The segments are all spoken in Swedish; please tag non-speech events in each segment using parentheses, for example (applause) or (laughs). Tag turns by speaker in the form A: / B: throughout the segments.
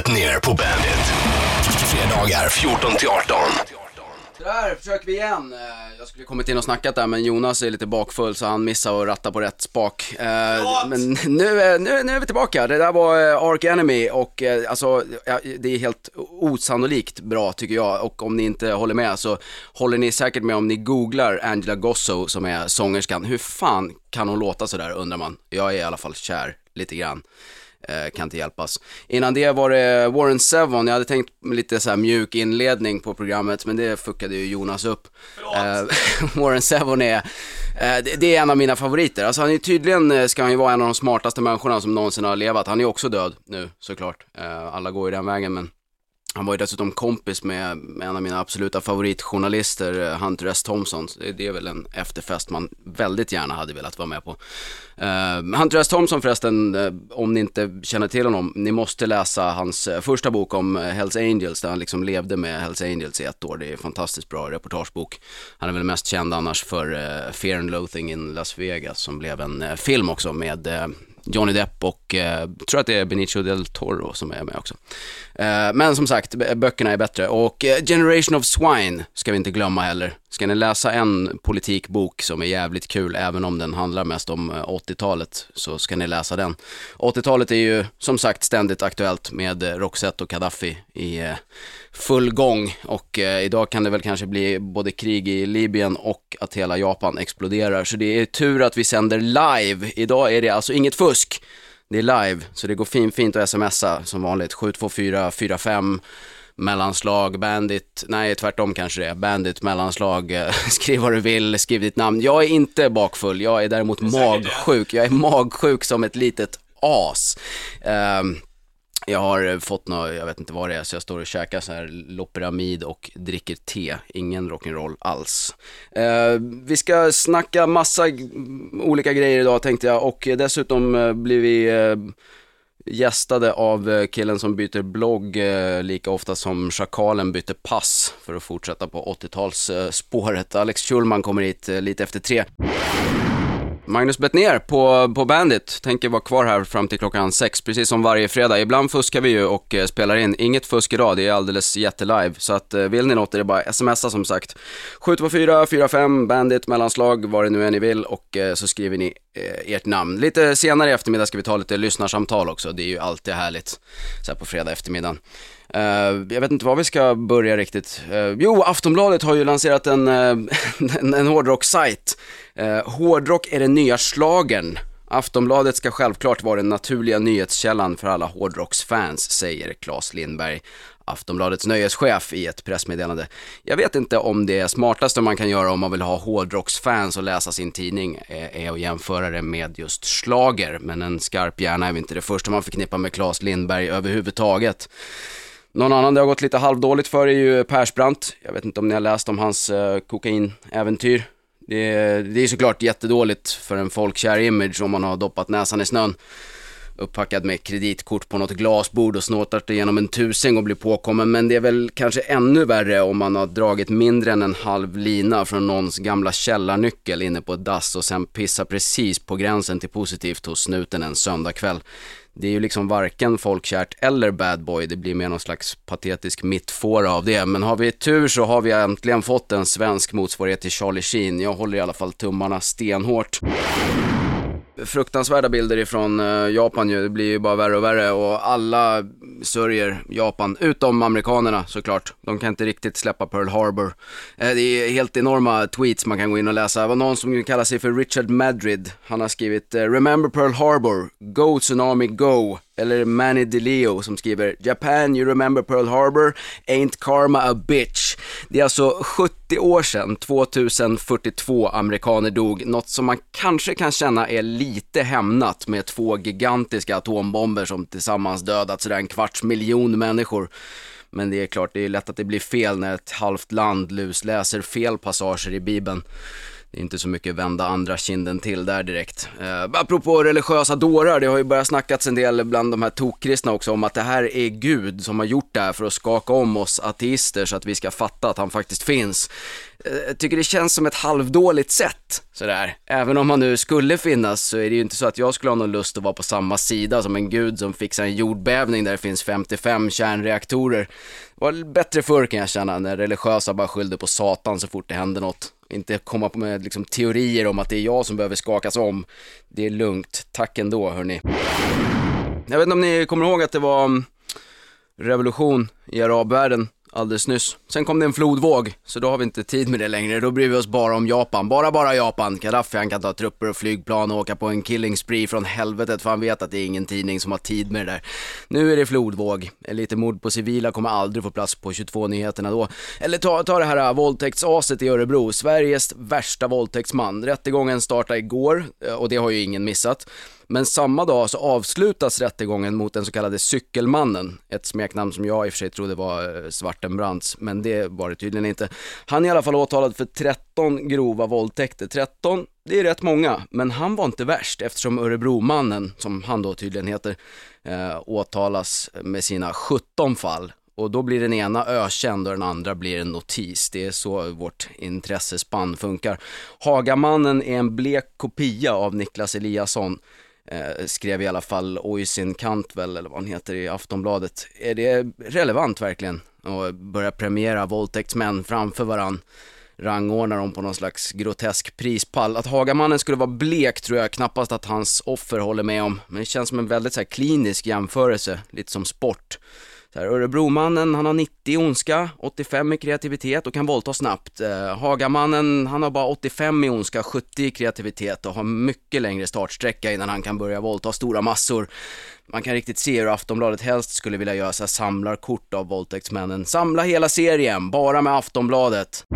A: ner på bandet. Fredagar 14 till 18.
B: Där försöker vi igen. Eh, Jag skulle kommit in och snackat där men Jonas är lite bakfull så han missade att ratta på rätt spak. Eh, Men nu, är- nu, nu är vi tillbaka. Det där var eh, Ark Enemy och alltså det är helt osannolikt bra tycker jag och om ni inte håller med så håller ni säkert med om ni googlar Angela Gosso som är sångerskan. Hur fan kan hon låta sådär undrar man. Jag är i alla fall kär lite grann. Eh, kan inte hjälpas. Innan det var det Warren Sevon, jag hade tänkt lite så mjuk inledning på programmet, men det fuckade ju Jonas upp. Eh, (laughs) Warren Sevon är, eh, det, är en av mina favoriter. Alltså han är tydligen, ska han ju vara en av de smartaste människorna som någonsin har levat. Han är också död nu såklart. Alla går ju den vägen men han var ju dessutom kompis med, med en av mina absoluta favoritjournalister, eh, Hunter S. Thompson. Det, är väl en efterfest man väldigt gärna hade velat vara med på. Uh, Hunter S. Thompson förresten, uh, om ni inte känner till honom, ni måste läsa hans första bok om Hells Angels, där han liksom levde med Hells Angels i ett år. Det är en fantastiskt bra reportagebok. Han är väl mest känd annars för uh, Fear and Loathing in Las Vegas, som blev en film också med Johnny Depp och eh, tror att det är Benicio del Toro som är med också. Eh, men som sagt, böckerna är bättre. Och eh, Generation of Swine ska vi inte glömma heller. Ska ni läsa en politikbok som är jävligt kul, även om den handlar mest om eh, 80-talet, så ska ni läsa den. 80-talet är ju som sagt ständigt aktuellt med eh, Roxette och Gaddafi i eh, full gång. Och idag kan det väl kanske bli både krig i Libyen och att hela Japan exploderar. Så det är tur att vi sänder live. Idag är det alltså inget fusk. Det är live, så det går fin, fint att smsa som vanligt. 72445 mellanslag, bandit, nej tvärtom kanske det är, bandit, mellanslag, eh, (laughs) skriv vad du vill, skriv ditt namn. Jag är inte bakfull, jag är däremot magsjuk. Jag är magsjuk som ett litet as. Ehm, jag har fått något, jag vet inte vad det är, så jag står och käkar så här Loperamid och dricker te. Ingen rock'n'roll alls. Eh, vi ska snacka massa olika grejer idag tänkte jag och dessutom eh, blir vi eh, gästade av eh, killen som byter blogg eh, lika ofta som Schakalen bytte pass för att fortsätta på 80-talsspåret. Alex Schulman kommer hit eh, lite efter tre. Magnus Bettner på, på Bandit tänker vara kvar här fram till klockan sex, precis som varje fredag. Ibland fuskar vi ju och eh, spelar in. Inget fusk idag, det är alldeles jättelive. Så att eh, vill ni något är det bara smsa som sagt. 724 45 Bandit, mellanslag, vad det nu är ni vill och eh, så skriver ni ert namn. Lite senare i eftermiddag ska vi ta lite lyssnarsamtal också. Det är ju alltid härligt så här på fredag eftermiddag. Uh, jag vet inte var vi ska börja riktigt. Uh, jo, Aftonbladet har ju lanserat en, uh, (laughs) en, en hårdrockssajt. Eh, hårdrock är den nya slagen. Aftonbladet ska självklart vara den naturliga nyhetskällan för alla hårdrocksfans, säger Claes Lindberg, Aftonbladets nöjeschef i ett pressmeddelande. Jag vet inte om det smartaste man kan göra om man vill ha hårdrocksfans och läsa sin tidning eh, är, att jämföra det med just slager, men en skarp hjärna är väl inte det första man förknippar med Claes Lindberg överhuvudtaget. Någon annan det har gått lite halvdåligt för är ju Persbrandt. Jag vet inte om ni har läst om hans eh, kokainäventyr. Det är, det är såklart jättedåligt för en folkkär image om man har doppat näsan i snön. Upppackad med kreditkort på något glasbord och snåtat det genom en tusing och blir påkommen. Men det är väl kanske ännu värre om man har dragit mindre än en halv lina från någons gamla källarnyckel inne på ett dass och sen pissar precis på gränsen till positivt hos snuten en söndagkväll. Det är ju liksom varken folkkärt eller bad boy, det blir mer någon slags patetisk mittfåra av det. Men har vi tur så har vi äntligen fått en svensk motsvarighet till Charlie Sheen. Jag håller i alla fall tummarna stenhårt. Fruktansvärda bilder ifrån eh, Japan ju, det blir ju bara värre och värre och alla sörjer Japan, utom amerikanerna såklart. De kan inte riktigt släppa Pearl Harbor. Eh, det är helt enorma tweets man kan gå in och läsa. Det var någon som kallar sig för Richard Madrid. Han har skrivit eh, “Remember Pearl Harbor, Go Tsunami Go” eller Manny DeLeo som skriver “Japan, you remember Pearl Harbor, ain't karma a bitch”. Det är alltså 70 år sedan, 2042 amerikaner dog, något som man kanske kan känna är lite hämnat med två gigantiska atombomber som tillsammans dödat sådär en kvarts miljon människor. Men det är klart, det är lätt att det blir fel när ett halvt land lusläser fel passager i Bibeln det är inte så mycket vända andra kinden till där direkt. Eh, apropå religiösa dårar, det har ju börjat snackats en del bland de här tokkristna också om att det här är Gud som har gjort det här för att skaka om oss ateister så att vi ska fatta att han faktiskt finns. Eh, jag tycker det känns som ett halvdåligt sätt, sådär. Även om han nu skulle finnas så är det ju inte så att jag skulle ha någon lust att vara på samma sida som en gud som fixar en jordbävning där det finns 55 kärnreaktorer. Det var bättre förr kan jag känna, när religiösa bara skyllde på Satan så fort det hände något. Inte komma på med liksom, teorier om att det är jag som behöver skakas om. Det är lugnt. Tack ändå, hörni. Jag vet inte om ni kommer ihåg att det var mm, revolution i arabvärlden alldeles nyss. Sen kom det en flodvåg, så då har vi inte tid med det längre. Då bryr vi oss bara om Japan. Bara, bara Japan. Gaddafi han kan ta trupper och flygplan och åka på en killing spree från helvetet för han vet att det är ingen tidning som har tid med det där. Nu är det flodvåg. Lite mord på civila kommer aldrig få plats på 22-nyheterna då. Eller ta, ta det här äh, våldtäktsaset i Örebro. Sveriges värsta våldtäktsman. Rättegången startade igår äh, och det har ju ingen missat. Men samma dag så avslutas rättegången mot den så kallade cykelmannen, ett smeknamn som jag i och för sig trodde var Svartenbrants, Svartenbrandts, men det var det tydligen inte. Han är i alla fall åtalad för 13 grova våldtäkter. 13, det är rätt många, men han var inte värst eftersom Örebromannen, som han då tydligen heter, eh, åtalas med sina 17 fall och då blir den ena ökänd och den andra blir en notis. Det är så vårt intressespann funkar. Hagamannen är en blek kopia av Niklas Eliasson eh, skrev i alla fall Oisin Cantwell, eller vad han heter, i Aftonbladet. Är det relevant verkligen? att börja premiera våldtäktsmän framför varann rangordna dem på någon slags grotesk prispall. Att Hagamannen skulle vara blek tror jag knappast att hans offer håller med om, men det känns som en väldigt så här, klinisk jämförelse, lite som sport. Så här, Örebromannen, han har 90 i ondska, 85 i kreativitet och kan våldta snabbt. Eh, Hagamannen, han har bara 85 i ondska, 70 i kreativitet och har mycket längre startsträcka innan han kan börja våldta stora massor. Man kan riktigt se hur Aftonbladet helst skulle vilja göra så här samlarkort av våldtäktsmännen. Samla hela serien, bara med Aftonbladet.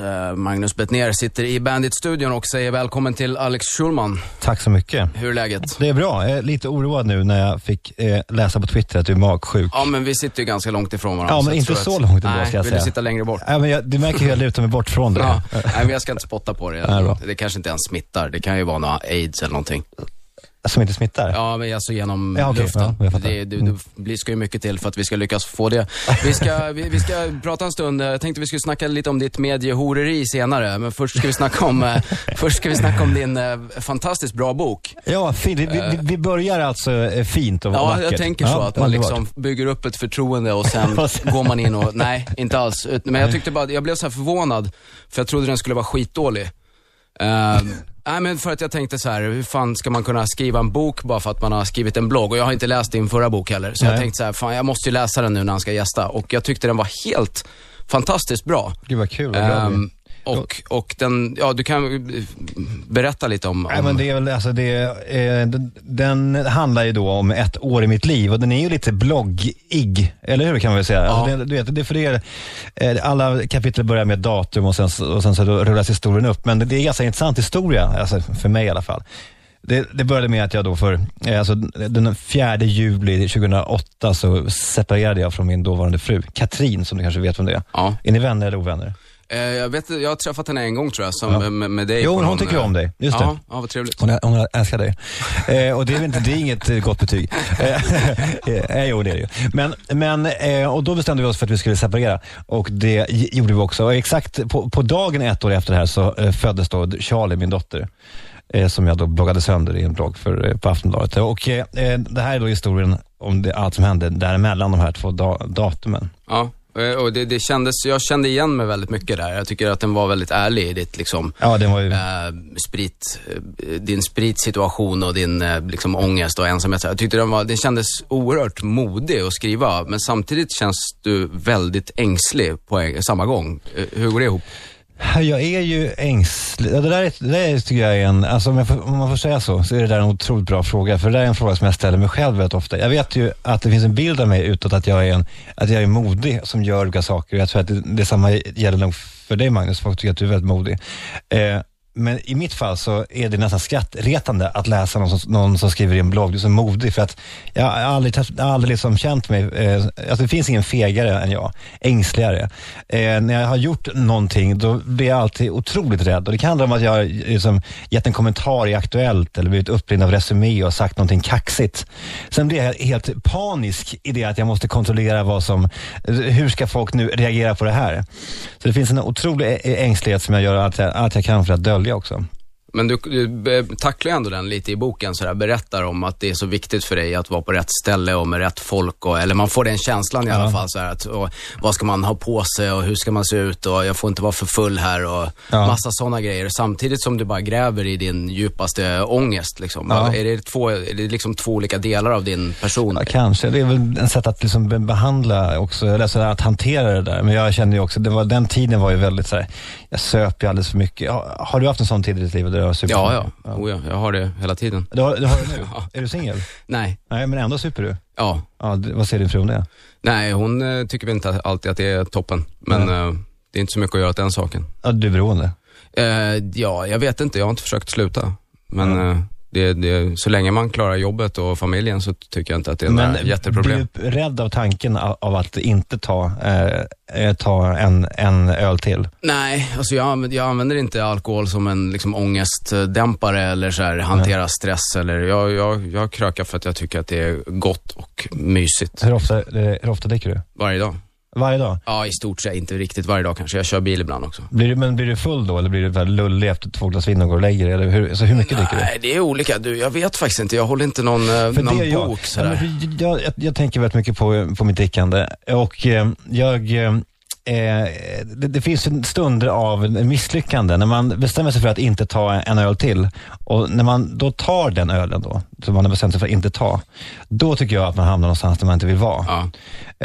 B: Uh, Magnus Bettner sitter i Bandit-studion och säger välkommen till Alex Schulman.
C: Tack så mycket.
B: Hur är läget?
C: Det är bra. Jag är lite oroad nu när jag fick eh, läsa på Twitter att du är magsjuk.
B: Ja, men vi sitter ju ganska långt ifrån varandra.
C: Ja, men inte så att... långt ändå ska jag
B: vill
C: säga.
B: du sitta längre bort?
C: Ja, men jag, du märker hur jag lutar mig bort från det.
B: Ja. Nej, men jag ska inte spotta på det. (laughs)
C: Nej, bra.
B: det kanske inte ens smittar. Det kan ju vara några aids eller någonting.
C: Som inte smittar?
B: Ja, men alltså genom
C: Ja, okej.
B: luften.
C: Ja,
B: det, det, det ska ju mycket till för att vi ska lyckas få det. Vi ska, (laughs) vi, vi ska prata en stund. Jag tänkte vi skulle snacka lite om ditt mediehoreri senare. Men först ska vi snacka om, eh, (laughs) först ska vi snacka om din eh, fantastiskt bra bok.
C: Ja, fint. Vi, vi, vi börjar alltså eh, fint och
B: Ja,
C: vackert.
B: jag tänker så.
C: Ja,
B: att man liksom bygger upp ett förtroende och sen (laughs) går man in och, nej, inte alls. Men jag tyckte bara, jag blev så förvånad, för jag trodde den skulle vara skitdålig. Nej men för att jag tänkte så här, hur fan ska man kunna skriva en bok bara för att man har skrivit en blogg? Och jag har inte läst din förra bok heller. Så jag
C: Nej.
B: tänkte så här, fan jag måste ju läsa den nu när han ska gästa. Och jag tyckte den var helt fantastiskt bra.
C: Gud vad kul. vad jag blir.
B: Ehm, och, och den, ja du kan berätta lite om, om
C: Nej, men det är väl, alltså det, eh, den, handlar ju då om ett år i mitt liv och den är ju lite bloggig, eller hur kan man väl säga?
B: Ja.
C: Alltså det, du vet, det för det, är, eh, alla kapitel börjar med datum och sen, och sen så rullas historien upp, men det är en ganska intressant historia, alltså för mig i alla fall. Det, det började med att jag då för, eh, alltså den 4 juli 2008 så separerade jag från min dåvarande fru, Katrin som du kanske vet vem det är.
B: Ja.
C: Är ni vänner eller ovänner?
B: Eh, jag, vet, jag har träffat henne en gång tror jag, som,
C: Ja.
B: med, med dig.
C: Jo, hon
B: någon,
C: tycker
B: eh,
C: om dig. Just
B: ja,
C: det.
B: Ja, vad trevligt.
C: Hon, hon älskar dig. Eh, och det är, väl inte, det är inget eh, gott betyg. Eh, (laughs) eh, jo, det är det ju. Men, men, eh, och då bestämde vi oss för att vi skulle separera. Och det gjorde vi också. Och exakt på, på dagen ett år efter det här så eh, föddes då Charlie, min dotter. Eh, som jag då bloggade sönder i en blogg för, eh, på Aftonbladet. Och eh, eh, det här är då historien om det, allt som hände däremellan de här två da, datumen.
B: Ja, eh, och det, det kändes, jag kände igen mig väldigt mycket där. Jag tycker att den var väldigt ärlig i ditt liksom,
C: Ja, den var ju...
B: eh, sprit, eh, din spritsituation och din eh, liksom, ångest och ensamhet. Jag tyckte den, var, den kändes oerhört modig att skriva, men samtidigt känns du väldigt ängslig på en, samma gång. Eh, Hur går det ihop?
C: Jag är ju ängslig. Det där, är- det där tycker jag är en, alltså om, jag får, om man får säga så, så är det där en otroligt bra fråga. För det där är en fråga som jag ställer mig själv väldigt ofta. Jag vet ju att det finns en bild av mig utåt att jag är, en, att jag är modig som gör olika saker. Jag tror att det, detsamma gäller nog för dig Magnus, folk tycker att du är väldigt modig. Eh, men i mitt fall så är det nästan skrattretande att läsa någon som, någon som skriver i en blogg, du är så modig, för att jag har aldrig, jag har aldrig liksom känt mig, eh, alltså det finns ingen fegare än jag, ängsligare. Eh, när jag har gjort någonting, då blir jag alltid otroligt rädd. Och det kan handla om att jag har liksom, gett en kommentar i Aktuellt eller blivit uppringd av Resumé och sagt någonting kaxigt. Sen blir jag helt panisk i det att jag måste kontrollera vad som, hur ska folk nu reagera på det här? Så det finns en otrolig eh, ängslighet som jag gör allt jag, allt jag kan för att dölja också.
B: Men du, du tacklar ändå den lite i boken, så där, berättar om att det är så viktigt för dig att vara på rätt ställe och med rätt folk. Och, eller man får den känslan i alla fall. Så här, att, och, vad ska man ha på sig och hur ska man se ut och jag får inte vara för full här och ja. massa sådana grejer. Samtidigt som du bara gräver i din djupaste ångest. Liksom. Ja. Är, det två, är det liksom två olika delar av din person?
C: Ja, kanske. Det är väl ett sätt att liksom behandla också, eller så att hantera det där. Men jag kände ju också, det var, den tiden var ju väldigt så här, jag söp ju alldeles för mycket. Har, har du haft en sån tid i ditt liv?
B: Har supit? Ja, ja. ja. Oh, ja. Jag har det hela tiden.
C: Du har, du har det (laughs) nu? ja. Är du singel?
B: Nej.
C: Nej, men ändå super du?
B: Ja.
C: ja vad säger din fru om det?
B: Nej, hon äh, tycker väl inte alltid att det är toppen. Men äh, det är inte så mycket att göra åt den saken.
C: Ja, du är beroende?
B: Äh, ja, jag vet inte. Jag har inte försökt sluta. Men mm. Det, det, så länge man klarar jobbet och familjen så tycker jag inte att det är några jätteproblem.
C: Men blir du rädd av tanken av att inte ta eh, Eh, ta en, en öl till?
B: Nej, alltså jag, jag använder inte alkohol som en liksom, ångestdämpare eller så här, hantera stress. Eller, jag, jag, jag krökar för att jag tycker att det är gott och mysigt.
C: Hur ofta, eh, hur ofta dricker du?
B: Varje dag.
C: Varje dag?
B: Ja, i stort sett. Inte riktigt varje dag kanske. Jag kör bil ibland också.
C: Blir du, men blir du full då eller blir du lullig efter två glas vin och går och lägger dig? hur, alltså, hur mycket dricker du?
B: Nej, det är olika. Du, jag vet faktiskt inte. Jag håller inte någon, eh, någon bok jag, sådär.
C: Ja, jag, jag, jag, tänker väldigt mycket på, på mitt drickande och eh, jag Eh, det, det, finns stunder av misslyckande när man bestämmer sig för att inte ta en öl till och när man då tar den ölen då, som man har bestämt sig för att inte ta, då tycker jag att man hamnar någonstans där man inte vill vara. Ja.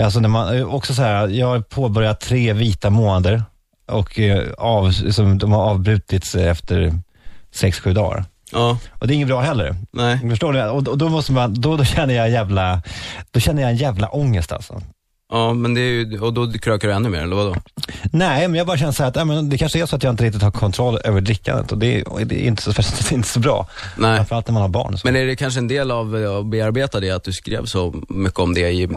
C: Alltså när man, eh, också så här, jag har påbörjat tre vita månader och eh, av, liksom, de har avbrutits efter sex, sju dagar. Ja. Och det är inget bra heller.
B: Nej.
C: Förstår du? Och, och då, måste man, då, då, känner jag jävla, då känner jag en jävla ångest alltså.
B: Ja, men det är ju, och då krökar du ännu mer, eller vadå?
C: Nej, men jag bara känner så här att ja, men det kanske är så att jag inte riktigt har kontroll över drickandet och det är, det är inte, så, (laughs) det är inte så bra. Nej. Framförallt när man har barn.
B: Men är det kanske en del av att bearbeta det, att du skrev så mycket om det i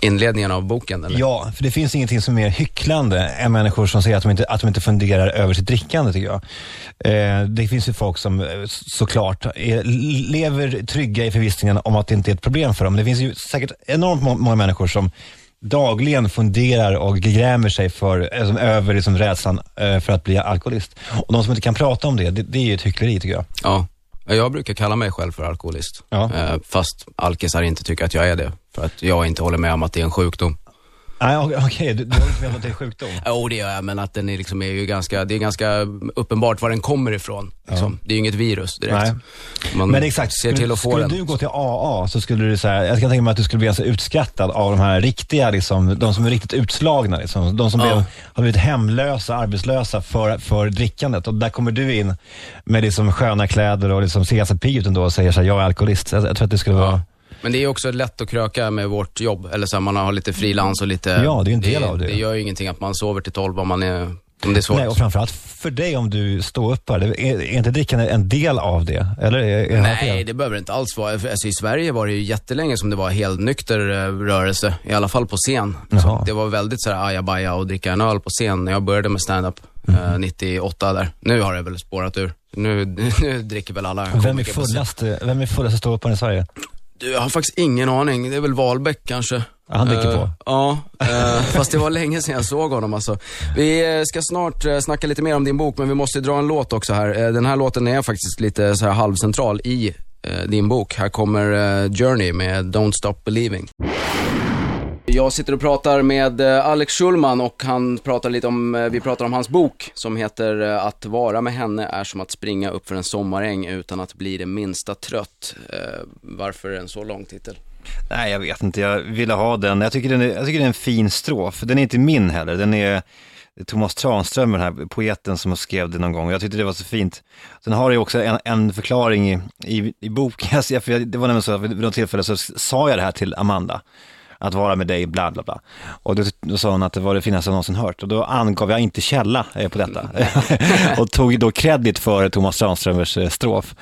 B: inledningen av boken? Eller?
C: Ja, för det finns ingenting som är mer hycklande än människor som säger att de inte, att de inte funderar över sitt drickande, tycker jag. Eh, det finns ju folk som eh, såklart är, lever trygga i förvissningen om att det inte är ett problem för dem. Det finns ju säkert enormt många människor som dagligen funderar och grämer sig för, alltså, över liksom, rädslan eh, för att bli alkoholist. Och de som inte kan prata om det, det, det är ju ett hyckleri tycker jag.
B: Ja, jag brukar kalla mig själv för alkoholist. Ja. Eh, fast alkisar inte tycker att jag är det. För att jag inte håller med om att det är en sjukdom.
C: Nej, okej, okay. du, du har inte vetat att det är sjukdom? (laughs)
B: Jo, det gör jag, men att den är, liksom, är ju ganska, det är ganska uppenbart var den kommer ifrån. Liksom. Ja. Det är ju inget virus direkt. Nej.
C: Man men exakt, ser
B: till att
C: få skulle
B: den.
C: du gå till AA så skulle du säga, jag kan tänka mig att du skulle bli ganska utskrattad av de här riktiga, liksom, de som är riktigt utslagna. Liksom. De som ja. blev, har blivit hemlösa, arbetslösa för, för drickandet. Och där kommer du in med liksom sköna kläder och liksom ser ganska pigg ut ändå och säger så här, jag är alkoholist. Jag, jag tror att det skulle vara
B: men det är också lätt att kröka med vårt jobb. Eller så här, man har lite frilans och lite...
C: Ja, det är en del
B: det,
C: av det.
B: Det gör ju ingenting att man sover till tolv om man är om det är svårt.
C: Nej, och framförallt för dig om du står upp här. Är, är inte drickande en del av det? Eller är, är
B: Nej, det behöver det inte alls vara. Alltså, I Sverige var det ju jättelänge som det var helt nykter eh, rörelse. I alla fall på scen. det var väldigt sådär ajabaja och dricka en öl på scen när jag började med stand-up mm. eh, 98 där. Nu har det väl spårat ur. Nu, (laughs) nu dricker väl alla
C: Vem är fullast, vem är fullaste ståupparen i Sverige?
B: Du, jag har faktiskt ingen aning. Det är väl Wahlbeck kanske.
C: Han dricker på? Uh,
B: ja, uh, (laughs) fast det var länge sedan jag såg honom alltså. Vi ska snart uh, snacka lite mer om din bok, men vi måste dra en låt också här. den här låten är faktiskt lite så här halvcentral i din bok. Här kommer Journey med Don't Stop Believing. Jag sitter och pratar med eh, Alex Schulman och han pratar lite om, eh, vi pratar om hans bok som heter eh, Att vara med henne är som att springa upp för en sommaräng utan att bli det minsta trött. Varför en så lång titel?
C: Nej, jag vet inte. Jag ville ha den. Jag tycker den är, jag tycker den är en fin strof. Den är inte min heller. Den är Thomas Tranström, den här poeten som skrev det någon gång. Jag tyckte det var så fint. Sen har det också en, en förklaring i, i, i boken. (laughs) Det var nämligen så att vid något tillfälle så sa jag det här till Amanda att vara med dig, bla bla bla. Och då, då sa hon att det var det finaste jag någonsin hört. Och då angav jag inte källa eh, på detta. (laughs) och tog då kredit för Thomas Tranströmers eh, strof.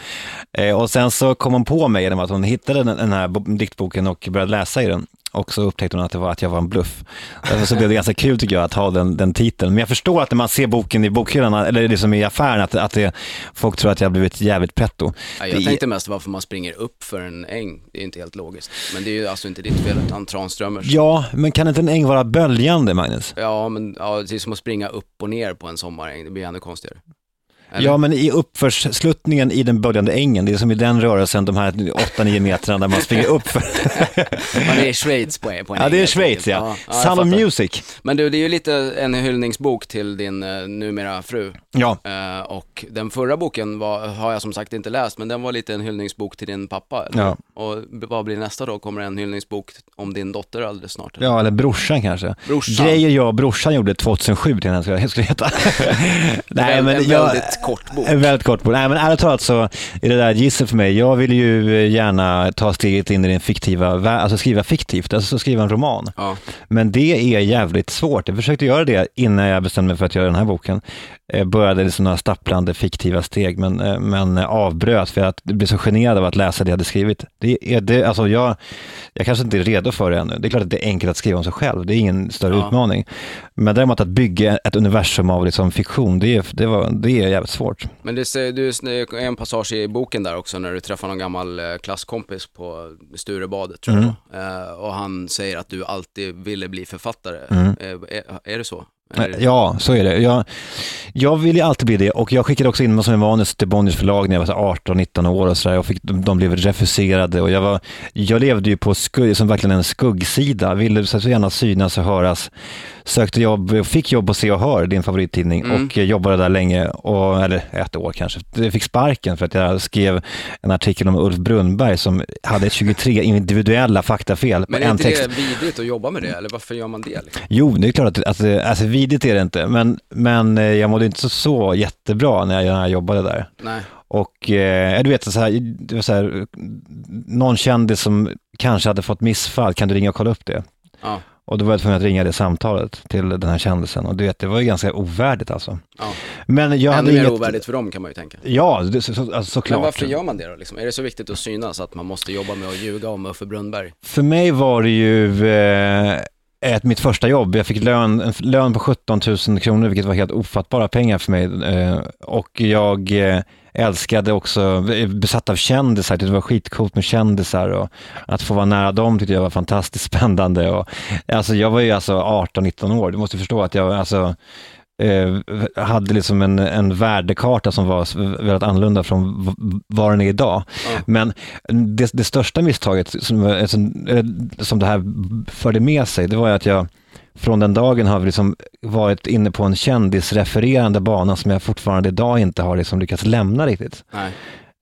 C: Eh, och sen så kom hon på mig genom att hon hittade den, den här diktboken och började läsa i den. Och så upptäckte hon att, det var, att jag var en bluff. Därför så blev det ganska kul tycker jag att ha den, den titeln. Men jag förstår att när man ser boken i bokhyllan, eller liksom i affären, att, att det, folk tror att jag har blivit jävligt pretto.
B: Ja, jag
C: Det-
B: tänkte mest varför man springer upp för en äng. Det är inte helt logiskt. Men det är ju alltså inte ditt fel, utan Tranströmers.
C: Ja, men kan inte en äng vara böljande, Magnus?
B: Ja, men ja, det är som att springa upp och ner på en sommaräng. Det blir ännu konstigare. Eller?
C: Ja, men i uppförssluttningen i den böljande ängen, det är som i den rörelsen, de här 8-9 metrarna där man springer upp för... (laughs)
B: Man är Schweiz på, på en
C: Ja, det är Schweiz ja.
B: jag
C: Sound of. Music.
B: Men du, det är ju lite en hyllningsbok till din eh, numera fru.
C: Ja,
B: Eh, och den förra boken var, har jag som sagt inte läst, men den var lite en hyllningsbok till din pappa. Eller?
C: Ja.
B: Och vad blir nästa då? Kommer det en hyllningsbok om din dotter alldeles snart? eller?
C: ja, eller brorsan kanske.
B: Brorsan.
C: Grejer jag och brorsan gjorde 2007 till den ska skulle heta. (laughs) Nej,
B: en,
C: men
B: en
C: jag,
B: väldigt kort bok.
C: En väldigt kort bok. Nej, men ärligt talat så är det där ett gissel för mig. Jag vill ju eh, gärna ta steget in i den fiktiva, alltså skriva fiktivt, alltså skriva en roman.
B: Ja.
C: Men det är jävligt svårt. Jag försökte göra det innan jag bestämde mig för att göra den här boken. Jag började liksom några stapplande fiktiva steg, men, eh, men avbröt för att jag blev så generad av att läsa det jag hade skrivit. Det är det, alltså jag, jag kanske inte är redo för det ännu. Det är klart att det är enkelt att skriva om sig själv. Det är ingen större
B: Ja.
C: utmaning. Men däremot att bygga ett universum av liksom fiktion, det är, det, var, det är jävligt svårt.
B: Men det, är en passage i boken där också när du träffar någon gammal eh, klasskompis på Sturebadet tror
C: Mm.
B: jag eh, Och han säger att du alltid ville bli författare.
C: Mm.
B: Eh, är, är det så?
C: Ja, så är det. Jag, jag vill ju alltid bli det och jag skickade också in mig som en manus till Bonniers förlag när jag var 18-19 år och sådär de, de blev refuserade och jag, var, jag levde ju på skugg, som verkligen en skuggsida, ville så gärna synas och höras. Sökte jobb, fick jobb på Se och Hör, din favorittidning,
B: Mm.
C: och jobbade där länge, och, eller ett år kanske. Jag fick sparken för att jag skrev en artikel om Ulf Brunnberg som hade 23 individuella faktafel
B: Men är inte
C: text.
B: det vidrigt att jobba med det, eller varför gör man det? Liksom?
C: Jo, det är klart att, att alltså, vidigt är det inte, men, men eh, jag mådde inte så, så jättebra när jag, när jag jobbade där.
B: Nej.
C: Och eh, du vet, så här, det var så här, någon kändis som kanske hade fått missfall, kan du ringa och kolla upp det?
B: Ja.
C: Och då var jag tvungen att ringa det samtalet till den här kändisen och du vet, det var ju ganska ovärdigt alltså.
B: Ja.
C: Men jag hade
B: Ännu mer
C: inget...
B: ovärdigt för dem kan man ju tänka.
C: Ja, det, så, så, alltså,
B: Men
C: såklart.
B: varför gör man det då? Liksom? Är det så viktigt att synas att man måste jobba med att ljuga om Uffe Brunnberg?
C: För mig var det ju eh, ett, mitt första jobb. Jag fick lön, en lön på 17 000 kronor, vilket var helt ofattbara pengar för mig. Eh, och jag eh, älskade också, eh, besatt av kändisar, det var skitcoolt med kändisar och att få vara nära dem tyckte jag var fantastiskt (laughs) spännande. Och, alltså, jag var ju alltså 18-19 år, du måste förstå att jag alltså, hade liksom en, en värdekarta som var väldigt annorlunda från vad den är idag.
B: Ja.
C: Men det, det största misstaget som, som, eh, som det här förde med sig, det var att jag från den dagen har vi liksom varit inne på en kändisrefererande bana som jag fortfarande idag inte har liksom lyckats lämna riktigt.
B: Nej.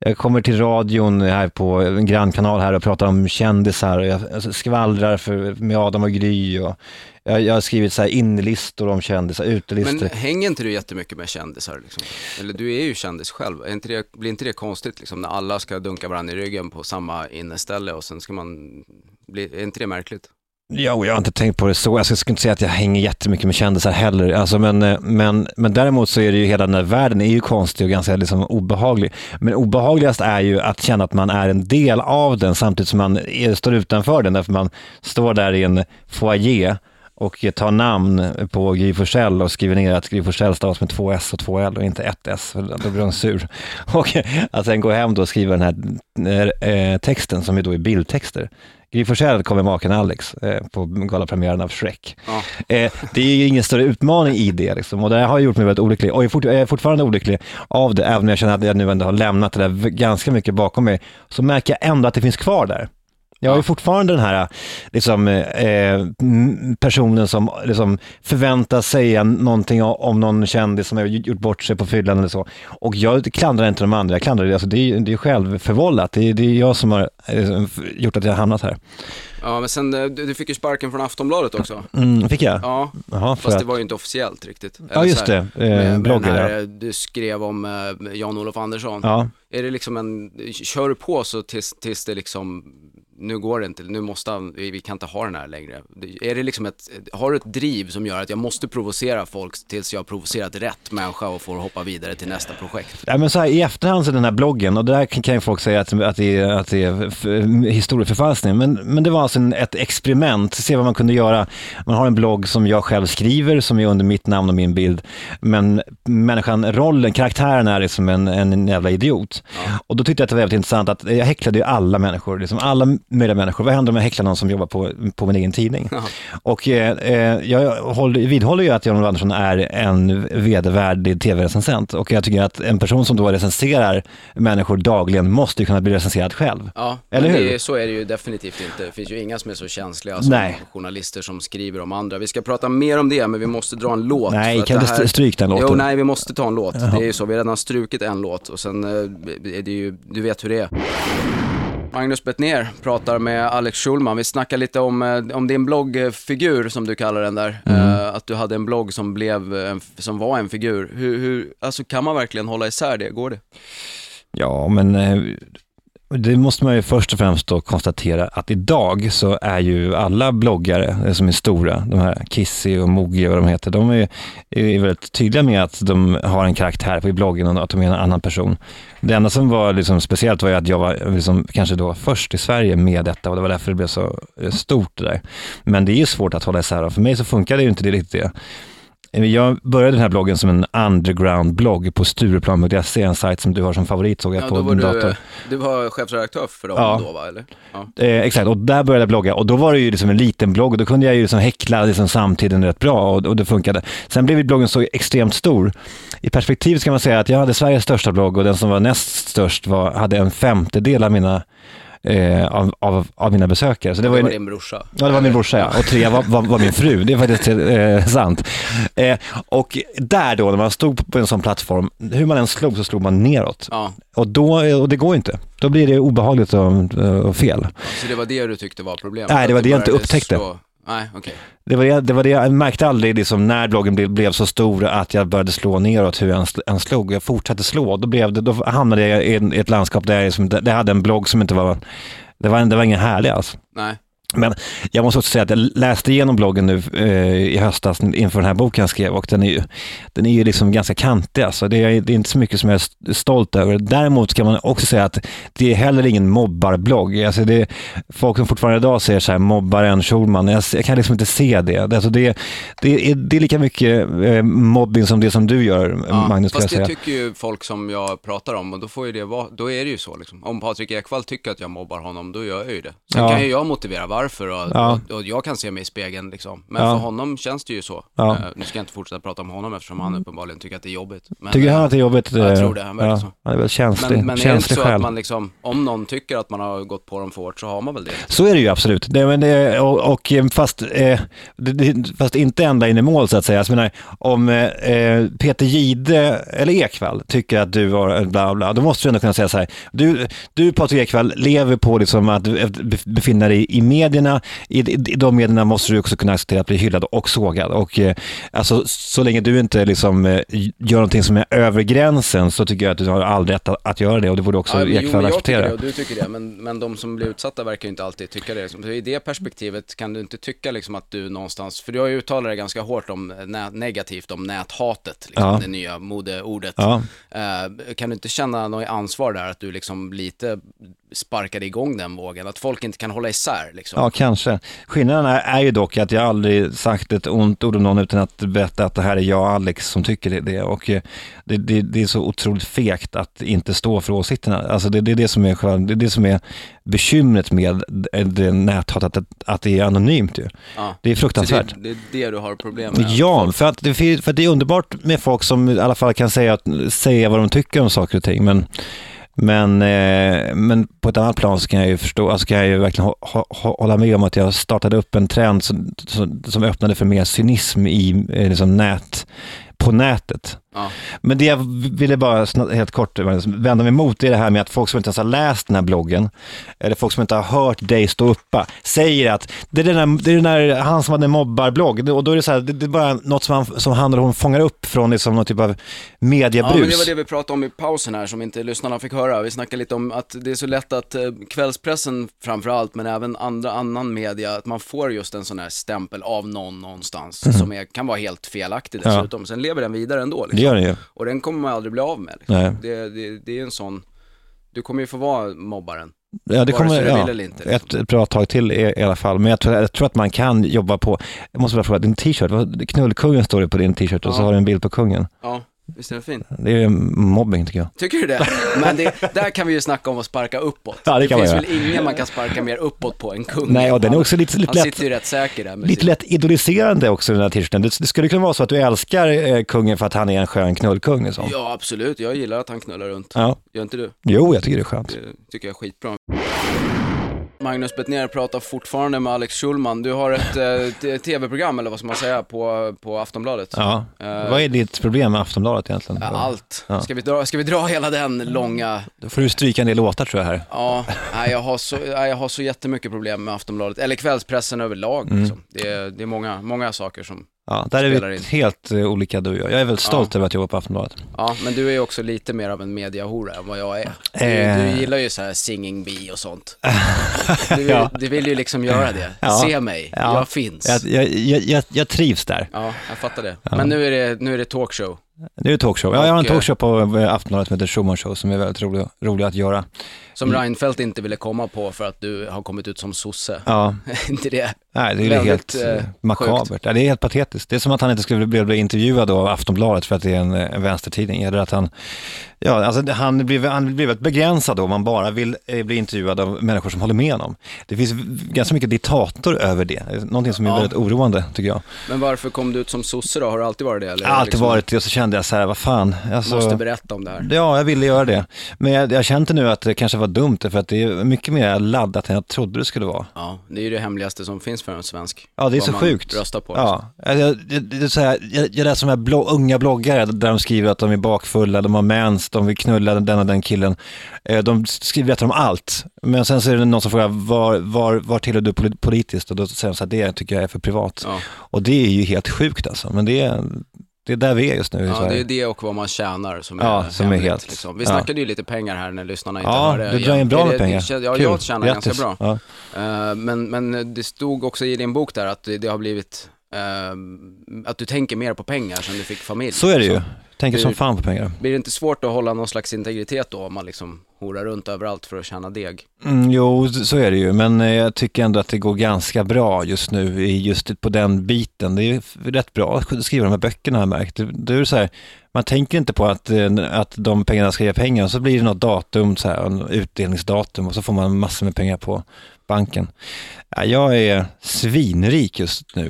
C: Jag kommer till radion här på en grannkanal här och pratar om kändisar och jag skvallrar för, med Adam och Gry och jag, jag har skrivit så här inlistor om kändisar, utelistor.
B: Men hänger inte du jättemycket med kändisar? Liksom? Eller du är ju kändis själv. Inte det, blir inte det konstigt liksom, när alla ska dunka varandra i ryggen på samma inneställe och sen ska man bli, är inte det märkligt?
C: Jo, jag har inte tänkt på det så. Jag skulle inte säga att jag hänger jättemycket med kändisar heller. Alltså, men, eh, men, men däremot så är det ju hela den här världen är ju konstig och ganska liksom obehaglig. Men obehagligast är ju att känna att man är en del av den samtidigt som man är, står utanför den. Därför man står där i en foyer och tar namn på Gry Forssell och skriver ner att Gry Forssell stavas med två S och två L och inte ett S, för då blir hon sur. (laughs) Och att sen gå hem då och skriva den här eh, texten som då är bildtexter. Gry Forssell kom med maken Alex eh, på galapremiären av Shrek.
B: Ja.
C: Eh, det är ju ingen större utmaning i det liksom. och det har gjort mig väldigt olycklig. Och jag är, fort, jag är fortfarande olycklig av det, även om jag känner att jag nu ändå har lämnat det där ganska mycket bakom mig, så märker jag ändå att det finns kvar där. Jag
B: Ja.
C: fortfarande den här liksom, eh, m- personen som liksom, förväntas säga någonting om någon kändis som har gjort bort sig på fyllan eller så. Och jag klandrar inte de andra, jag klandrar det, alltså, det, är, det är självförvållat. Det är, det är jag som har eh, gjort att jag har hamnat här.
B: Ja, men sen, eh, du, fick ju sparken från Aftonbladet också.
C: Mm, fick jag?
B: Ja,
C: för
B: fast
C: att...
B: det var ju inte officiellt riktigt.
C: Ja, just det. Eh,
B: med
C: bloggen,
B: här,
C: ja.
B: eh, Du skrev om eh, Jan-Olof Andersson.
C: Ja.
B: Är det liksom en, kör du på så tills, tills det liksom nu går det inte, nu måste han, vi, kan inte ha den här längre. Är det liksom ett, har du ett driv som gör att jag måste provocera folk tills jag har provocerat rätt människa och får hoppa vidare till nästa projekt?
C: Ja, men så här, I efterhand så den här bloggen, och där kan, ju folk säga att, att det är, att det är historieförfalskning, men, men det var alltså en, ett experiment, se vad man kunde göra. Man har en blogg som jag själv skriver, som är under mitt namn och min bild, men människan, rollen, karaktären är liksom en, en jävla idiot. Och då tyckte jag att det var väldigt intressant att jag häcklade ju alla människor, liksom alla möjliga människor. Vad händer om jag häcklar någon som jobbar på, på min egen tidning? Och eh, eh, jag håller, vidhåller ju att Jan-Olof Andersson är en vedervärdig tv-recensent och jag tycker att en person som då recenserar människor dagligen måste ju kunna bli recenserad själv.
B: Ja,
C: Eller hur?
B: Det, så är det ju definitivt inte. Det finns ju inga som är så känsliga som
C: Nej.
B: journalister som skriver om andra. Vi ska prata mer om det, men vi måste dra en låt.
C: Nej, kan du st- stryk den låten?
B: Jo, nej, vi måste ta en låt. Det är ju så, vi har redan strukit en låt och sen eh, är det ju, du vet hur det är. Magnus Bettner pratar med Alex Schulman. Vi snackar lite om, eh, om din bloggfigur som du kallar den där.
C: Mm.
B: Eh, att du hade en blogg som, blev, en, som var en figur. Hur, hur, alltså kan man verkligen hålla isär det? Går det?
C: Ja, men eh, det måste man ju först och främst då konstatera att idag så är ju alla bloggare eh, som är stora, de här Kissy och Mogi och vad de heter, de är, är väldigt tydliga med att de har en karaktär på i bloggen och att de är en annan person. Det enda som var liksom speciellt var ju att jag var liksom kanske då först i Sverige med detta och det var därför det blev så eh, stort det där. Men det är ju svårt att hålla isär och för mig så funkade ju inte det riktigt det. Jag började den här bloggen som en underground-blogg på Stureplan.se, en sajt som du har som favorit såg jag
B: Ja,
C: på din
B: du,
C: dator.
B: du var chefredaktör för dem
C: Ja.
B: då va, eller? Ja.
C: Eh, exakt, och där började jag blogga och då var det ju liksom en liten blogg och då kunde jag ju liksom häckla liksom samtiden rätt bra och, och det funkade. Sen blev bloggen så extremt stor. I perspektiv ska man säga att jag hade Sveriges största blogg och den som var näst störst var, hade en femtedel av mina Eh, av, av, av mina besökare. Så det
B: Det
C: var,
B: var
C: ju,
B: din brorsa.
C: Ja, det var min brorsa ja. och tre var, var, var min fru. Det är faktiskt eh, sant. Eh, och där då, när man stod på en sån plattform, hur man än slog så slog man neråt.
B: Ja,
C: Och, då, och det går inte. Då blir det obehagligt och, och fel.
B: så det var det du tyckte var problemet?
C: Nej, det var det jag inte upptäckte.
B: slå- Nej, okej.
C: Det var det, det, var det jag märkte aldrig liksom, när bloggen blev, blev så stor att jag började slå neråt hur jag än, sl- än slog. Jag fortsatte slå. Då, blev det, då hamnade jag i ett landskap där jag, liksom, där jag hade en blogg som inte var, det var, det var ingen härlig alls.
B: Nej.
C: Men jag måste också säga att jag läste igenom bloggen nu eh, i höstas inför den här boken jag skrev och den är ju, den är ju liksom ganska kantig. Alltså. Det, är, det är inte så mycket som jag är st- stolt över. Däremot ska man också säga att det är heller ingen mobbarblogg. Alltså det är folk som fortfarande idag säger så här, mobbaren Schulman. Jag, jag kan liksom inte se det. Alltså det, det, är, det är lika mycket eh, mobbing som det som du gör,
B: Ja,
C: Magnus.
B: Fast det tycker ju folk som jag pratar om och då får ju det då är det ju så liksom. Om Patrik Ekwall tycker att jag mobbar honom, då gör jag ju det. Sen
C: Ja.
B: kan ju jag motivera varför och,
C: Ja.
B: och, och jag kan se mig i spegeln liksom. Men
C: Ja.
B: för honom känns det ju så.
C: Ja.
B: Eh, nu ska jag inte fortsätta prata om honom eftersom han uppenbarligen tycker att det är jobbigt. Men,
C: Tycker
B: eh,
C: han att det är jobbigt?
B: jag
C: eh,
B: tror det, han verkar
C: ja,
B: så.
C: Han är väl känslig,
B: men, men är det inte
C: känslig
B: så att
C: själv.
B: man liksom, om någon tycker att man har gått på dem för hårt så har man väl det?
C: Så är det ju absolut. Det, men det, och, och eh, fast, eh, det, fast inte ända in i mål så att säga. Jag menar, om eh, eh, Peter Gide eller Ekvall tycker att du har bla bla, då måste du ändå kunna säga så här. Du, du Patrik Ekvall lever på liksom att du befinna dig i medierna. I, i, I de medierna måste du också kunna acceptera att bli hyllad och sågad. Och, eh, alltså, så länge du inte liksom, eh, gör någonting som är över gränsen så tycker jag att du har all rätt att, att göra det och det borde också
B: Ja, jo,
C: Ekvall
B: men jag tycker
C: acceptera.
B: det och du tycker det, men, men de som blir utsatta verkar ju inte alltid tycka det. Liksom. I det perspektivet kan du inte tycka liksom att du någonstans, för du har ju uttalat dig ganska hårt om, nä, negativt om näthatet, liksom,
C: Ja.
B: det nya modeordet.
C: Ja.
B: Eh, kan du inte känna något ansvar där, att du liksom lite sparkade igång den vågen, att folk inte kan hålla isär liksom?
C: Ja, kanske. Skillnaden är, är ju dock att jag aldrig sagt ett ont ord om någon utan att berätta att det här är jag, Alex, som tycker det. det. Och eh, det, det, det är så otroligt fegt att inte stå för åsikterna. Alltså det, det, är det, som är, själva- det är det som är bekymret med det, det näthatet, att, att det är anonymt ju.
B: Ja.
C: Det är
B: Så
C: fruktansvärt.
B: det, det är det du har problem med?
C: Ja, för att, det, för att det är underbart med folk som i alla fall kan säga, att- säga vad de tycker om saker och ting. Men, men, eh, men på ett annat plan så kan jag ju förstå, alltså kan jag ju verkligen hå- hå- hålla med om att jag startade upp en trend som, som, som öppnade för mer cynism i eh, liksom på nätet.
B: Ja.
C: Men det jag ville bara helt kort vända mig emot är det här med att folk som inte ens har läst den här bloggen, eller folk som inte har hört dig stå uppa, säger att det är den där, det är den där han som hade en mobbarblogg, och då är det så här, det, är bara något som han, som han eller hon fångar upp från liksom någon typ av
B: Ja,
C: mediebrus.
B: men det var det vi pratade om i pausen här som inte lyssnarna fick höra. Vi snackade lite om att det är så lätt att eh, kvällspressen framförallt, men även andra, annan media, att man får just en sån här stämpel av någon någonstans som är, kan vara helt felaktig
C: Ja.
B: dessutom. Sen lever den vidare ändå
C: Det gör den ju.
B: Och den kommer man aldrig bli av med. Liksom.
C: Nej.
B: Det, det, det är en sån, du kommer ju få vara mobbaren.
C: Ja, det kommer, ja,
B: inte, liksom.
C: ett bra tag till i, i alla fall. Men jag tror, jag tror att man kan jobba på, jag måste bara fråga, din t-shirt, knullkungen står det på din t-shirt och så har du en bild på kungen.
B: Ja, visst är den fin?
C: Det är ju mobbing tycker jag.
B: Tycker du det? Men det, där kan vi ju snacka om att sparka uppåt.
C: Ja, det kan man
B: finns
C: göra.
B: väl ingen man kan sparka mer uppåt på än kungen.
C: Nej, och den är också lite,
B: Han
C: lite lätt
B: sitter ju rätt säker där med
C: Lite
B: sin-
C: lätt idoliserande också den här t-shirten. Det, det skulle kunna vara så att du älskar eh, kungen för att han är en skön knullkung. Liksom.
B: Ja, absolut. Jag gillar att han knullar runt.
C: Ja.
B: Gör inte du?
C: Jo, jag tycker det är skönt.
B: Det tycker jag är skitbra. Magnus Bettner pratar fortfarande med Alex Schulman. Du har ett eh, tv-program, eller vad ska man säga, på, på Aftonbladet.
C: Ja.
B: Eh,
C: Vad är ditt problem med Aftonbladet egentligen?
B: Ja, Allt.
C: Ja.
B: Ska, vi dra, ska vi dra hela den långa...
C: Då får du stryka en del låtar tror jag här.
B: Ja, nej, jag, har så, nej, jag har så jättemycket problem med Aftonbladet, eller kvällspressen överlag.
C: Mm.
B: Liksom. Det, är, det är många, många saker som...
C: Ja, där är vi
B: in.
C: helt eh, olika du och jag. Jag är väldigt stolt över att jobba på Aftonbladet.
B: Ja, men du är också lite mer av en mediahora än vad jag är. Du,
C: Eh.
B: du gillar ju så här singing bee och sånt. (laughs) Du,
C: Ja.
B: du vill ju liksom göra det.
C: Ja.
B: Se mig,
C: Ja.
B: jag finns.
C: Jag, jag, jag, jag, jag trivs där.
B: Ja, jag fattar det. Men nu är det, nu är det talkshow.
C: Det är ju talkshow. Ja, jag har en
B: eh,
C: talkshow på eh, Aftonbladet som heter Schumann Show som är väldigt rolig, rolig att göra.
B: Som
C: Mm.
B: Reinfeldt inte ville komma på för att du har kommit ut som sosse.
C: Ja, (laughs)
B: inte det?
C: nej, det är ju
B: Väldigt,
C: helt
B: eh,
C: eh, makabert. Ja, det är helt patetiskt. Det är som att han inte skulle bli, bli intervjuad av Aftonbladet för att det är en, eh, en vänstertidning. Eller att han, ja, alltså han blir, han blir väldigt begränsad då om man bara vill eh, bli intervjuad av människor som håller med honom. Det finns ganska mycket diktator över det. Någonting som är
B: Ja.
C: väldigt oroande tycker jag.
B: Men varför kom du ut som sosse då? Har du alltid varit det? Eller
C: alltid
B: liksom,
C: varit det och så kände jag så här, vad fan. Alltså,
B: Måste berätta om det här.
C: Ja, jag ville göra det. Men jag, jag kände nu att det kanske var dumt, för att det är mycket mer laddat än jag trodde det skulle vara.
B: Ja, det är ju det hemligaste som finns för en svensk.
C: Ja, det är så sjukt.
B: röstar på. liksom.
C: Ja, jag, jag, jag, det är så här, jag, jag läser de här blå, unga bloggare där de skriver att de är bakfulla, de har mens, de vill knulla den och den killen. Eh, De skriver berättar om allt. Men sen så är det någon som frågar, var, var, var tillhör du poli- politiskt? Och då säger de så här, det tycker jag är för privat.
B: Ja,
C: Och det är ju helt sjukt alltså, men det är, det är där vi är just nu i
B: ja
C: Sverige.
B: det är det och vad man tjänar som är
C: Ja, som är helt-
B: Liksom. Vi
C: ja.
B: snackade ju lite pengar här när lyssnarna inte
C: Ja,
B: hörde.
C: du drar in bra med pengar.
B: Ja,
C: Kul.
B: jag tjänar
C: Grattis.
B: ganska bra.
C: Ja.
B: Eh, men, men det stod också i din bok där att det, det har blivit, att du tänker mer på pengar sen du fick familj.
C: Så är det ju.
B: Så
C: Tänker som
B: Det-
C: fan på pengar.
B: Blir det inte svårt att hålla någon slags integritet då om man liksom horar runt överallt för att tjäna deg?
C: Mm, jo, så är det ju, men eh, jag tycker ändå att det går ganska bra just nu i just på den biten. Det är rätt bra att skriva de här böckerna har jag märkt. Det, är så här, man tänker inte på att, eh, att de pengarna ska ge pengar och så blir det något datum, så här, utdelningsdatum och så får man massor med pengar på banken. Ja, jag är svinrik just nu.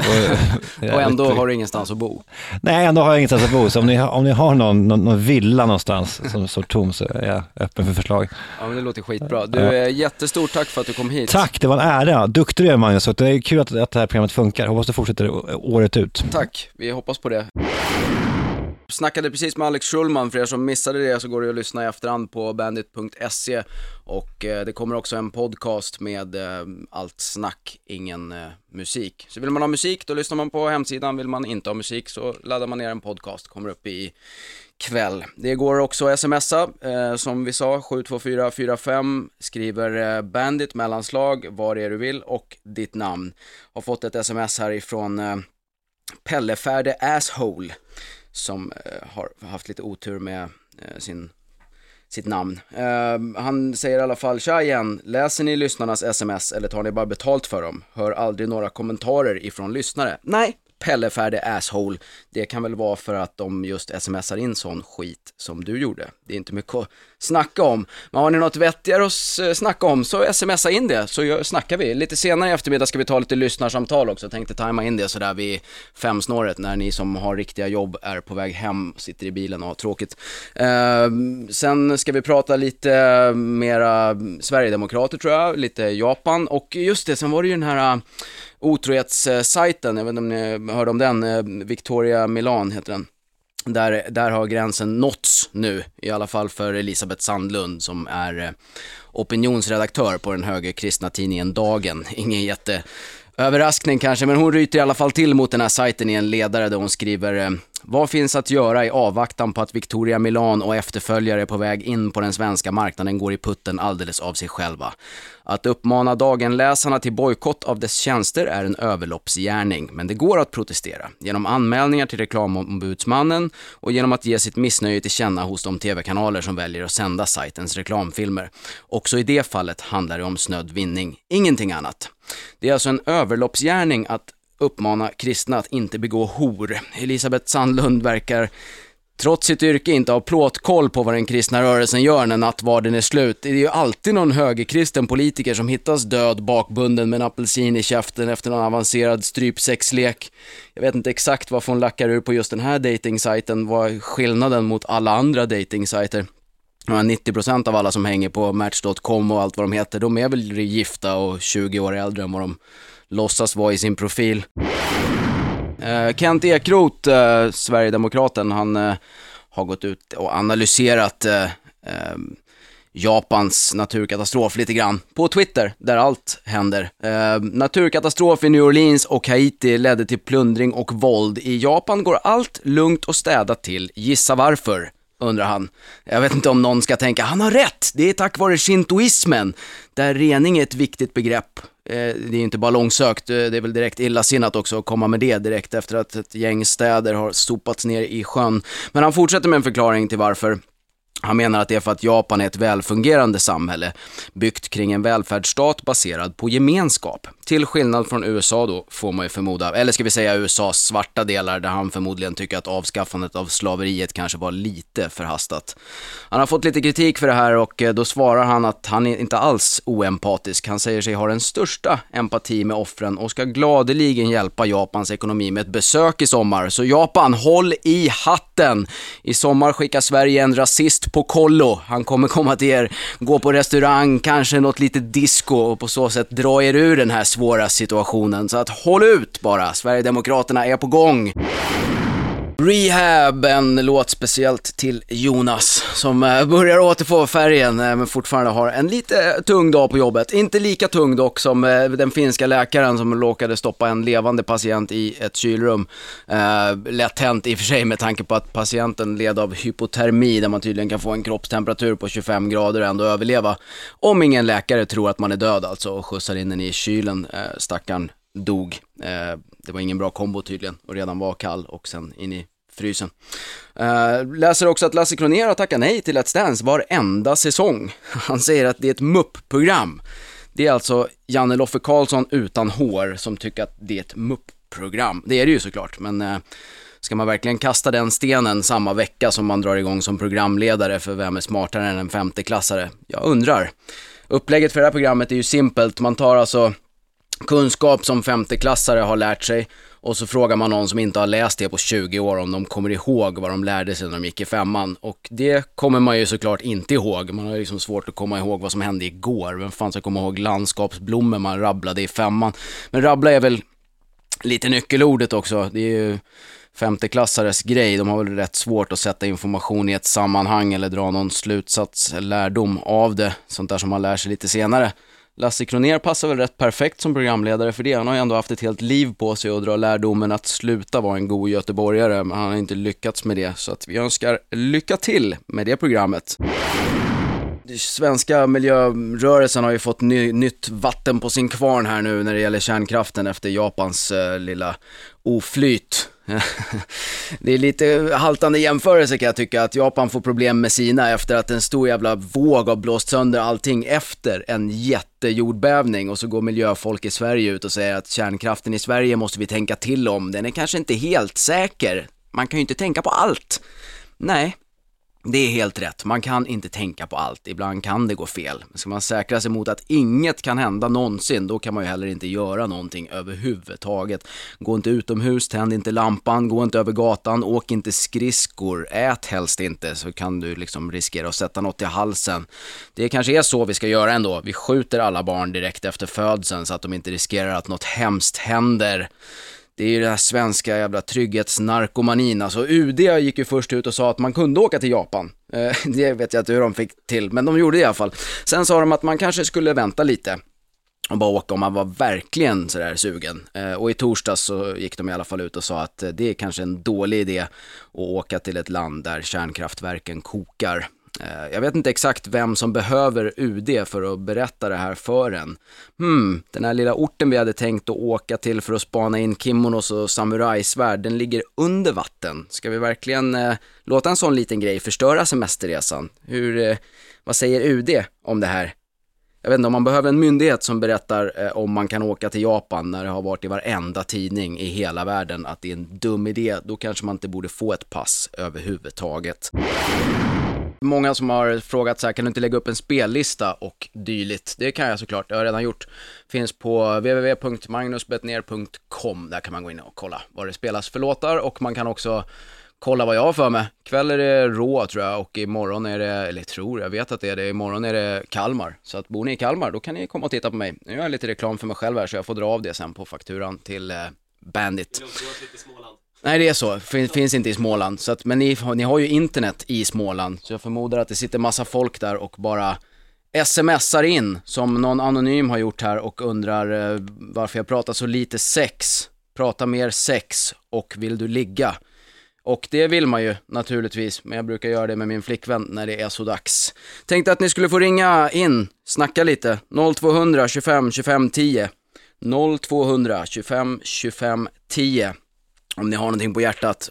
C: Och, (laughs)
B: Och ändå har du ingenstans att bo.
C: Nej, ändå har jag ingenstans att bo, så om ni, om ni har någon, någon, någon villa någonstans (laughs) som står tom så är jag öppen för förslag.
B: Ja men det låter skitbra. Du,
C: Ja.
B: eh, jättestort tack för att du kom hit.
C: Tack, det var en ära. Duktig du är Magnus, det är kul att, att det här programmet funkar. Hoppas det fortsätter året ut.
B: Tack, vi hoppas på det. Snackade precis med Alex Schulman, för er som missade det så går det att lyssna i efterhand på bandit.se och eh, det kommer också en podcast med eh, allt snack, ingen eh, musik. Så vill man ha musik då lyssnar man på hemsidan, vill man inte ha musik så laddar man ner en podcast, kommer upp i kväll. Det går också att smsa, eh, som vi sa, 72445, skriver eh, bandit mellanslag, vad det är du vill och ditt namn. Har fått ett sms här ifrån eh, Pellefärde Asshole som eh, har haft lite otur med eh, sin, sitt namn. Eh, han säger i alla fall, tja igen, läser ni lyssnarnas sms eller tar ni bara betalt för dem? Hör aldrig några kommentarer ifrån lyssnare. Nej, Pellefärdig Asshole. Det kan väl vara för att de just smsar in sån skit som du gjorde. Det är inte mycket att snacka om. Men har ni något vettigare att snacka om så smsa in det så snackar vi. Lite senare i eftermiddag ska vi ta lite lyssnarsamtal också. Tänkte tajma in det sådär vid femsnåret när ni som har riktiga jobb är på väg hem, sitter i bilen och har tråkigt. Ehm, sen ska vi prata lite mera Sverigedemokrater tror jag, lite Japan och just det, sen var det ju den här ah, otrohetssajten, jag vet inte om ni hörde om den, eh, Victoria Milan heter den. där, där har gränsen nåtts nu, i alla fall för Elisabeth Sandlund som är eh, opinionsredaktör på den högerkristna tidningen Dagen. Ingen jätteöverraskning kanske, men hon ryter i alla fall till mot den här sajten i en ledare där hon skriver eh, vad finns att göra i avvaktan på att Victoria Milan och efterföljare på väg in på den svenska marknaden går i putten alldeles av sig själva? Att uppmana dagenläsarna till bojkott av dess tjänster är en överloppsgärning, men det går att protestera genom anmälningar till reklamombudsmannen och genom att ge sitt missnöje till känna hos de tv-kanaler som väljer att sända sajtens reklamfilmer. Också i det fallet handlar det om snödd vinning, ingenting annat. Det är alltså en överloppsgärning att uppmana kristna att inte begå hor. Elisabeth Sandlund verkar trots sitt yrke inte har plåtkoll på vad den kristna rörelsen gör när nattvarden är slut. Det är ju alltid någon högerkristen politiker som hittas död bakbunden med en apelsin i käften efter någon avancerad strypsexlek. Jag vet inte exakt varför hon lackar ur på just den här datingsajten. vad är skillnaden mot alla andra datingsajter? 90% av alla som hänger på Match.com och allt vad de heter, de är väl gifta och 20 år äldre än vad de låtsas vara i sin profil. Eh, Kent Ekroth, eh, Sverigedemokraten, han eh, har gått ut och analyserat eh, eh, Japans naturkatastrof lite grann på Twitter, där allt händer. Eh, naturkatastrof i New Orleans och Haiti ledde till plundring och våld. I Japan går allt lugnt och städat till. Gissa varför? undrar han. Jag vet inte om någon ska tänka, han har rätt! Det är tack vare shintoismen, där rening är ett viktigt begrepp. Eh, det är inte bara långsökt, eh, det är väl direkt illasinnat också att komma med det direkt efter att ett gäng städer har sopats ner i sjön. Men han fortsätter med en förklaring till varför. Han menar att det är för att Japan är ett välfungerande samhälle, byggt kring en välfärdsstat baserad på gemenskap. Till skillnad från USA då, får man ju förmoda, eller ska vi säga USAs svarta delar, där han förmodligen tycker att avskaffandet av slaveriet kanske var lite förhastat. Han har fått lite kritik för det här och eh, då svarar han att han är inte alls oempatisk. Han säger sig ha den största empati med offren och ska gladeligen hjälpa Japans ekonomi med ett besök i sommar. Så Japan, håll i hatten! I sommar skickar Sverige en rasist på kollo. Han kommer komma till er, gå på restaurang, kanske något litet disco och på så sätt dra er ur den här svåra situationen. Så att håll ut bara, Sverigedemokraterna är på gång. Rehab, en låt speciellt till Jonas som eh, börjar återfå färgen eh, men fortfarande har en lite tung dag på jobbet. Inte lika tung dock som eh, den finska läkaren som råkade stoppa en levande patient i ett kylrum. Lätt hänt i och för sig med tanke på att patienten led av hypotermi där man tydligen kan få en kroppstemperatur på 25 grader och ändå överleva. Om ingen läkare tror att man är död alltså och skjutsar in den i kylen, stackaren dog. Eh, det var ingen bra kombo tydligen och redan var kall och sen in i frysen. Uh, läser också att Lasse Kronér har tackat nej till Let's Dance varenda säsong. (laughs) Han säger att det är ett mupp-program. Det är alltså Janne Loffe Karlsson utan hår som tycker att det är ett mupp-program. Det är det ju såklart, men uh, ska man verkligen kasta den stenen samma vecka som man drar igång som programledare för Vem är smartare än en femteklassare? Jag undrar. Upplägget för det här programmet är ju simpelt. Man tar alltså kunskap som femteklassare har lärt sig och så frågar man någon som inte har läst det på 20 år om de kommer ihåg vad de lärde sig när de gick i femman. Och det kommer man ju såklart inte ihåg. Man har ju liksom svårt att komma ihåg vad som hände igår. Vem fan ska komma ihåg landskapsblommor man rabblade i femman? Men rabbla är väl lite nyckelordet också. Det är ju femteklassares grej. De har väl rätt svårt att sätta information i ett sammanhang eller dra någon slutsats, lärdom av det. Sånt där som man lär sig lite senare. Lasse Kroner passar väl rätt perfekt som programledare för det. Han har ju ändå haft ett helt liv på sig att dra lärdomen att sluta vara en god göteborgare, men han har inte lyckats med det. Så att vi önskar lycka till med det programmet. Svenska miljörörelsen har ju fått ny, nytt vatten på sin kvarn här nu när det gäller kärnkraften efter Japans eh, lilla oflyt det är lite haltande jämförelse kan jag tycka, att Japan får problem med sina efter att en stor jävla våg har blåst sönder allting efter en jättejordbävning och så går miljöfolk i Sverige ut och säger att kärnkraften i Sverige måste vi tänka till om, den är kanske inte helt säker. Man kan ju inte tänka på allt. Nej, det är helt rätt, man kan inte tänka på allt, ibland kan det gå fel. Ska man säkra sig mot att inget kan hända någonsin, då kan man ju heller inte göra någonting överhuvudtaget. Gå inte utomhus, tänd inte lampan, gå inte över gatan, åk inte skridskor, ät helst inte så kan du liksom riskera att sätta något i halsen. Det kanske är så vi ska göra ändå, vi skjuter alla barn direkt efter födseln så att de inte riskerar att något hemskt händer det är ju den här svenska jävla trygghetsnarkomanin. Alltså UD gick ju först ut och sa att man kunde åka till Japan. Eh, (laughs) det vet jag inte hur de fick till, men de gjorde det i alla fall. Sen sa de att man kanske skulle vänta lite och bara åka om man var verkligen sådär sugen. Eh, och i torsdags så gick de i alla fall ut och sa att eh, det är kanske en dålig idé att åka till ett land där kärnkraftverken kokar. Eh, jag vet inte exakt vem som behöver UD för att berätta det här för en. Hmm, den här lilla orten vi hade tänkt att åka till för att spana in kimonos och samurajsvärd, den ligger under vatten. Ska vi verkligen eh, låta en sån liten grej förstöra semesterresan? Hur, eh, vad säger UD om det här? Jag vet inte om man behöver en myndighet som berättar eh, om man kan åka till Japan när det har varit i varenda tidning i hela världen att det är en dum idé, då kanske man inte borde få ett pass överhuvudtaget. Många som har frågat så här, kan du inte lägga upp en spellista och dylikt? Det kan jag såklart, det har jag redan gjort. Finns på www.magnusbetner.com, där kan man gå in och kolla vad det spelas för låtar och man kan också kolla vad jag har för mig. Kväll är det Rå tror jag och imorgon är det, eller tror jag vet att det är det, imorgon är det Kalmar. Så att bor ni i Kalmar då kan ni komma och titta på mig. Nu gör jag lite reklam för mig själv här så jag får dra av det sen på fakturan till eh, Bandit. Nej det är så, fin, finns inte i Småland. Så att, men ni, ni har ju internet i Småland, så jag förmodar att det sitter massa folk där och bara smsar in, som någon anonym har gjort här och undrar eh, varför jag pratar så lite sex. Prata mer sex och vill du ligga? Och det vill man ju naturligtvis, men jag brukar göra det med min flickvän när det är så dags. Tänkte att ni skulle få ringa in, snacka lite. 0200 25 25 10. 0200 25 25 10. Om ni har någonting på hjärtat.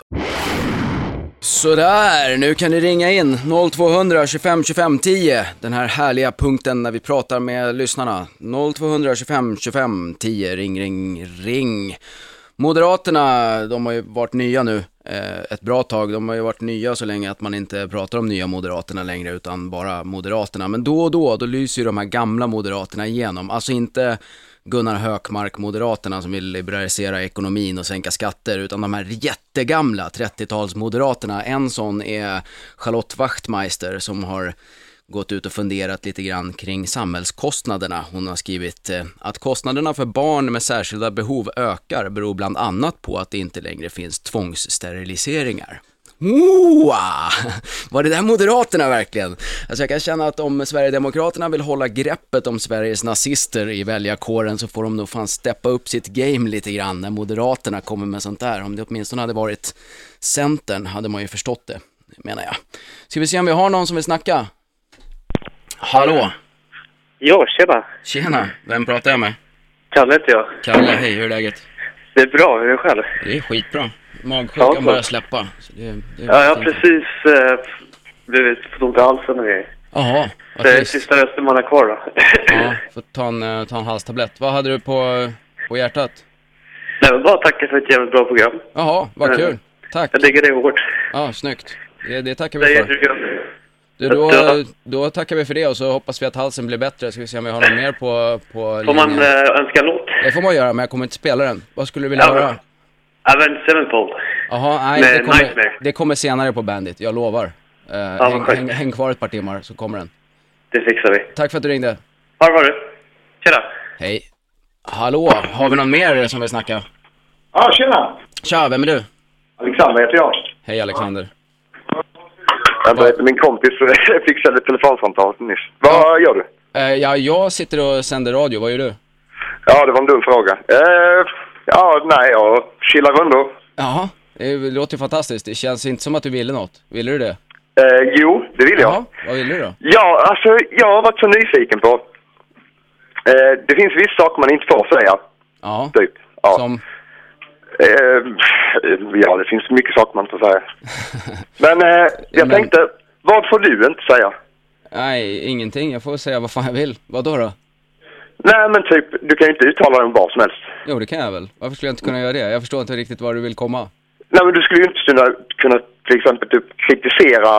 B: Sådär, nu kan ni ringa in 0200 25 25 10. Den här härliga punkten när vi pratar med lyssnarna. 0200 25 25 10. Ring, ring, ring. Moderaterna, de har ju varit nya nu eh, ett bra tag. De har ju varit nya så länge att man inte pratar om nya Moderaterna längre utan bara Moderaterna. Men då och då, då lyser ju de här gamla Moderaterna igenom. Alltså inte Gunnar Hökmark, Moderaterna som vill liberalisera ekonomin och sänka skatter, utan de här jättegamla 30-talsmoderaterna. En sån är Charlotte Wachtmeister som har gått ut och funderat lite grann kring samhällskostnaderna. Hon har skrivit eh, att kostnaderna för barn med särskilda behov ökar beror bland annat på att det inte längre finns tvångssteriliseringar. Oa! Var det där Moderaterna verkligen? Alltså jag kan känna att om Sverigedemokraterna vill hålla greppet om Sveriges nazister i väljarkåren så får de nog fan steppa upp sitt game lite grann när Moderaterna kommer med sånt där. Om det åtminstone hade varit Centern hade man ju förstått det, menar jag. Ska vi se om vi har någon som vill snacka? Hallå?
D: Ja, tjena.
B: Tjena, vem pratar jag med?
D: Kalle heter jag.
B: Kalle, hej, hur är läget?
D: Det är bra, hur är det själv?
B: Det är skitbra. Magsjukan
D: Ja,
B: börjar släppa. Så det, det
D: Ja, jag har precis eh, blivit fått halsen och grejer.
B: Jaha,
D: Det är sista rösten man har kvar då.
B: Ja, (laughs) får ta en, eh, ta en halstablett. Vad hade du på, på hjärtat?
D: Nej, men bara tacka för ett jävligt bra program.
B: Jaha, vad
D: Eh,
B: kul. Tack.
D: Jag diggar det hårt.
B: Ja, snyggt. Det, det tackar vi för. Du, då, då tackar vi för det och så hoppas vi att halsen blir bättre. Ska vi se om vi har något mer på, på
D: Får man
B: linjen.
D: eh, önska en låt?
B: Det får man göra, men jag kommer inte spela den. Vad skulle du vilja
D: Ja,
B: höra?
D: Avenged Sevenfold.
B: Jaha, nej, det kommer, det kommer senare på Bandit, jag lovar. Uh,
D: vad
B: häng, häng, häng kvar ett par timmar så kommer den.
D: Det fixar vi.
B: Tack för att du ringde.
D: Ha det bra du. Tjena.
B: Hej. Hallå, har vi någon mer som vill snacka?
E: Ja, tjena!
B: Tja, vem är du?
E: Alexander heter jag.
B: Hej Alexander.
E: Jag berättade min kompis (laughs) fixade ett telefonsamtal nyss. Vad gör du?
B: Eh, ja, jag sitter och sänder radio, vad gör du?
E: Ja, det var en dum fråga. Eh, ja, nej, jag chillar rundor.
B: Jaha, det låter ju fantastiskt. Det känns inte som att du ville något. Ville du det?
E: Eh, jo, det vill jag.
B: Jaha, vad ville du då?
E: Ja, alltså jag har varit så nyfiken på... Eh, det finns vissa saker man inte får säga,
B: Ja,
E: typ. Ja.
B: som...
E: Eh, ja, det finns mycket saker man inte får säga. (laughs) Men eh, jag
B: Men-
E: tänkte, vad får du inte säga?
B: Nej, ingenting. Jag får säga vad fan jag vill. Vad då då?
E: Nej, men typ, du kan ju inte uttala om vad som helst.
B: Jo, det kan jag väl. Varför skulle jag inte kunna göra det? Jag förstår inte riktigt var du vill komma.
E: Nej, men du skulle ju inte kunna, kunna till exempel typ kritisera,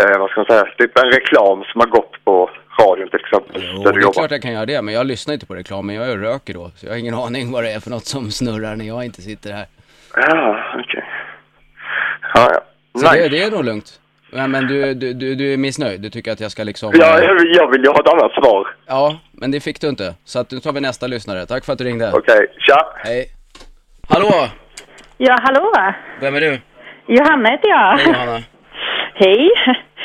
E: eh, vad ska man säga, typ en reklam som har gått på radion till exempel.
B: Jo,
E: där
B: det
E: du
B: är
E: jobbar.
B: klart jag kan göra det, men jag lyssnar inte på reklamen. Jag är röker då, så jag har ingen (laughs) aning vad det är för något som snurrar när jag inte sitter här.
E: Ja, okej. Ja, ja.
B: Så
E: Nej.
B: det, det är nog lugnt. Ja, men du, du, du, du är missnöjd? Du tycker att jag ska liksom...
E: Ja,
B: eh,
E: jag, jag vill ju ha ett annat svar.
B: ja, men det fick du inte. Så att nu tar vi nästa lyssnare. Tack för att du ringde.
E: Okej, tja.
B: Hej. Hallå!
F: Ja, hallå?
B: Vem är du?
F: Johanna heter jag.
B: Hej Johanna. (laughs)
F: Hej.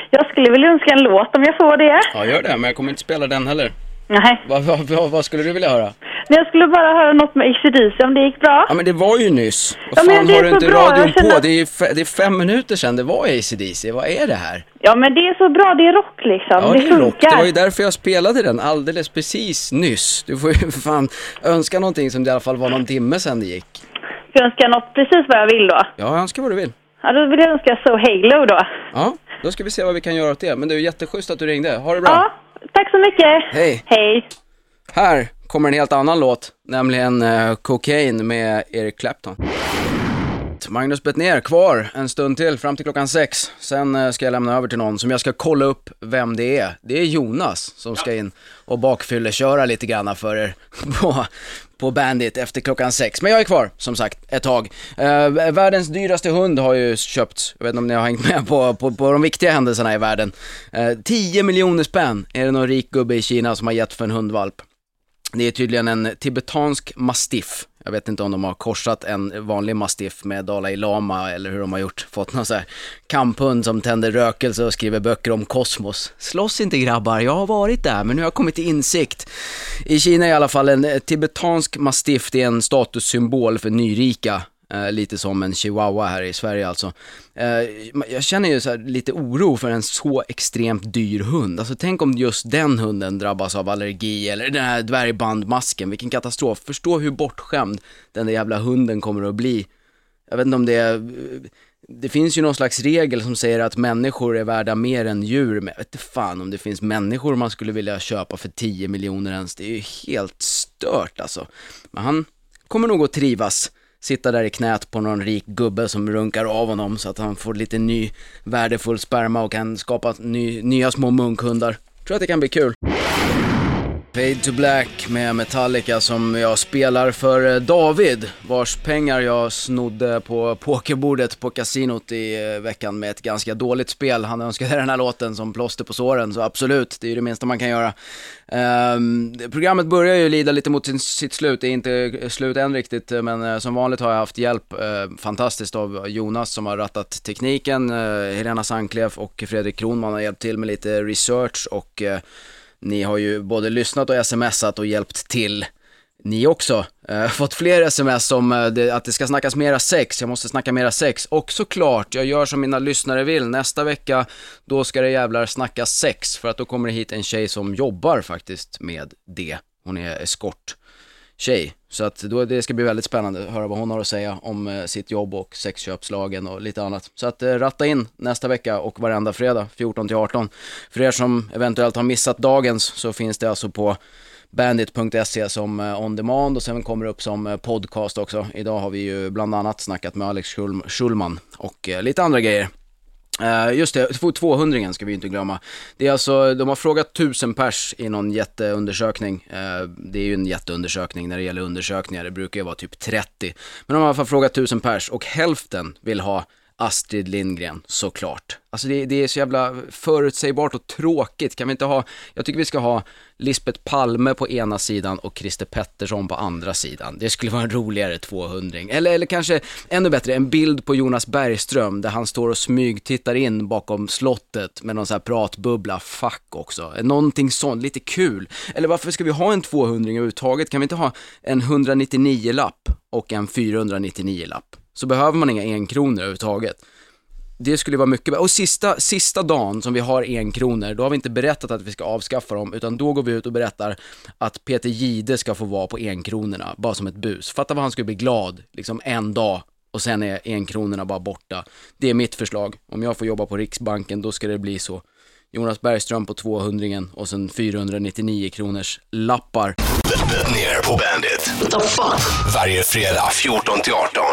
F: Jag skulle vilja önska en låt om jag får det.
B: Ja, gör det, men jag kommer inte spela den heller.
F: Nej.
B: Vad, vad, vad, vad skulle du vilja höra?
F: Men jag skulle bara höra något med ACDC om det gick bra.
B: Ja, men det var ju nyss.
F: Ja,
B: Vad
F: men
B: fan har du inte
F: bra,
B: radion
F: känner-
B: på? Det är, det är fem minuter sedan det var ACDC. Vad är det här?
F: Ja, men det är så bra. Det är rock liksom.
B: Ja,
F: det
B: det är rock.
F: funkar.
B: Det var ju därför jag spelade den alldeles precis nyss. Du får ju för (laughs) fan önska någonting som det i alla fall var någon timme sedan det gick.
F: Jag önskar något precis vad jag vill då.
B: Ja, önska vad du vill.
F: Ja, då vill jag önska So Halo då.
B: Ja, då ska vi se vad vi kan göra åt det. Men det är jätteschysst att du ringde. Ha det bra.
F: Ja, tack så mycket.
B: Hej.
F: Hej.
B: Här kommer en helt annan låt, nämligen uh, Cocaine med Eric Clapton. Magnus Bettner kvar en stund till, fram till klockan sex. Sen eh, ska jag lämna över till någon som jag ska kolla upp vem det är. Det är Jonas som ska in och bakfylleköra lite granna för er (laughs) på, på Bandit efter klockan sex. Men jag är kvar, som sagt, ett tag. Eh, världens dyraste hund har ju köpts. Jag vet inte om ni har hängt med på, på, på de viktiga händelserna i världen. Eh, 10 miljoner spänn är det någon rik gubbe i Kina som har gett för en hundvalp. Det är tydligen en tibetansk mastiff. Jag vet inte om de har korsat en vanlig mastiff med Dalai Lama eller hur de har gjort. Fått någon sån här kamphund som tänder rökelse och skriver böcker om kosmos. Slåss inte grabbar, jag har varit där men nu har jag kommit till insikt. I Kina i alla fall, en tibetansk mastiff, det är en statussymbol för nyrika. Eh, lite som en chihuahua här i Sverige alltså. Eh, jag känner ju så här lite oro för en så extremt dyr hund. Alltså tänk om just den hunden drabbas av allergi eller den här dvärgbandmasken, vilken katastrof. Förstå hur bortskämd den där jävla hunden kommer att bli. Jag vet inte om det är, det finns ju någon slags regel som säger att människor är värda mer än djur, men jag vet inte fan om det finns människor man skulle vilja köpa för 10 miljoner ens. Det är ju helt stört alltså. Men han kommer nog att trivas sitta där i knät på någon rik gubbe som runkar av honom så att han får lite ny värdefull sperma och kan skapa ny, nya små munkhundar. Tror att det kan bli kul. Fade to Black med Metallica som jag spelar för eh, David, vars pengar jag snodde på pokerbordet på kasinot i eh, veckan med ett ganska dåligt spel. Han önskade den här låten som plåster på såren, så absolut, det är ju det minsta man kan göra. Um, programmet börjar ju lida lite mot sin, sitt slut, det är inte eh, slut än riktigt, men uh, som vanligt har jag haft hjälp, uh, fantastiskt, av Jonas som har rattat tekniken, uh, Helena Sanklev och Fredrik Kronman har hjälpt till med lite research och uh, ni har ju både lyssnat och smsat och hjälpt till. Ni också. Eh, (laughs) fått fler sms om eh, det, att det ska snackas mera sex, jag måste snacka mera sex. Och såklart, jag gör som mina lyssnare vill. Nästa vecka, då ska det jävlar snackas sex. För att då kommer det hit en tjej som jobbar faktiskt med det. Hon är eskort tjej. Så att då, det ska bli väldigt spännande att höra vad hon har att säga om eh, sitt jobb och sexköpslagen och lite annat. Så att eh, ratta in nästa vecka och varenda fredag 14 till 18. För er som eventuellt har missat dagens så finns det alltså på bandit.se som eh, on demand och sen kommer det upp som eh, podcast också. Idag har vi ju bland annat snackat med Alex Schulman och eh, lite andra grejer. Eh, just det, 200 ska vi inte glömma. Det är alltså, de har frågat tusen pers i någon jätteundersökning. Eh, det är ju en jätteundersökning när det gäller undersökningar, det brukar ju vara typ 30. Men de har i alla fall frågat tusen pers och hälften vill ha Astrid Lindgren, såklart. Alltså det, det är så jävla förutsägbart och tråkigt. Kan vi inte ha, jag tycker vi ska ha Lisbeth Palme på ena sidan och Christer Pettersson på andra sidan. Det skulle vara en roligare 200 Eller, eller kanske ännu bättre, en bild på Jonas Bergström där han står och smygtittar in bakom slottet med någon sån här pratbubbla, fuck också. Någonting sånt, lite kul. Eller varför ska vi ha en 200 överhuvudtaget? Kan vi inte ha en 199-lapp och en 499-lapp? Så behöver man inga enkronor överhuvudtaget. Det skulle vara mycket bättre. Och sista, sista dagen som vi har en kronor, då har vi inte berättat att vi ska avskaffa dem, utan då går vi ut och berättar att Peter Gide ska få vara på enkronorna, bara som ett bus. Fatta vad han skulle bli glad, liksom en dag, och sen är enkronorna bara borta. Det är mitt förslag. Om jag får jobba på Riksbanken, då ska det bli så. Jonas Bergström på 200 och sen 499 kronors lappar.
A: Ner på Bandit. Varje fredag 14 till 18.